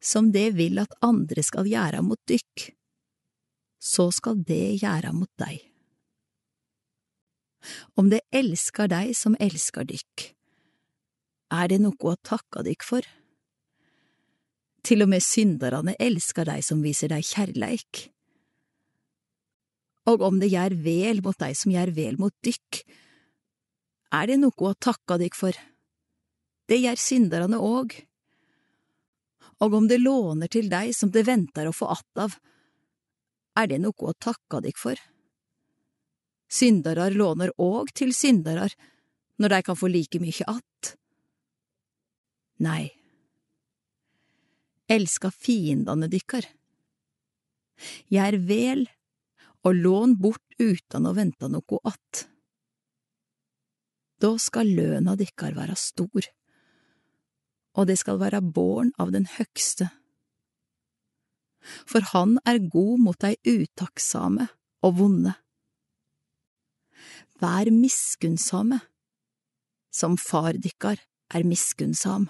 som det vil at andre skal gjøre mot dykk, så skal det gjøre mot deg. Om det elskar deg som elskar dykk, er det noe å takke dykk for? Til og med syndarane elskar deg som viser deg kjærleik. Og om det gjør vel mot deg som gjør vel mot dykk, er det noe å takke dykk for. Det gjør syndarane òg. Og om det låner til deg som det venter å få att av, er det noe å takke dykk for. Syndarar låner òg til syndarar når de kan få like mykje att. Nei, elska fiendane dykkar. Gjer vel og lån bort utan å vente noe att. Da skal løna dykkar være stor, og det skal være born av den høgste. For han er god mot dei utakksame og vonde. Vær miskunnsame, som far dykkar er miskunnsam.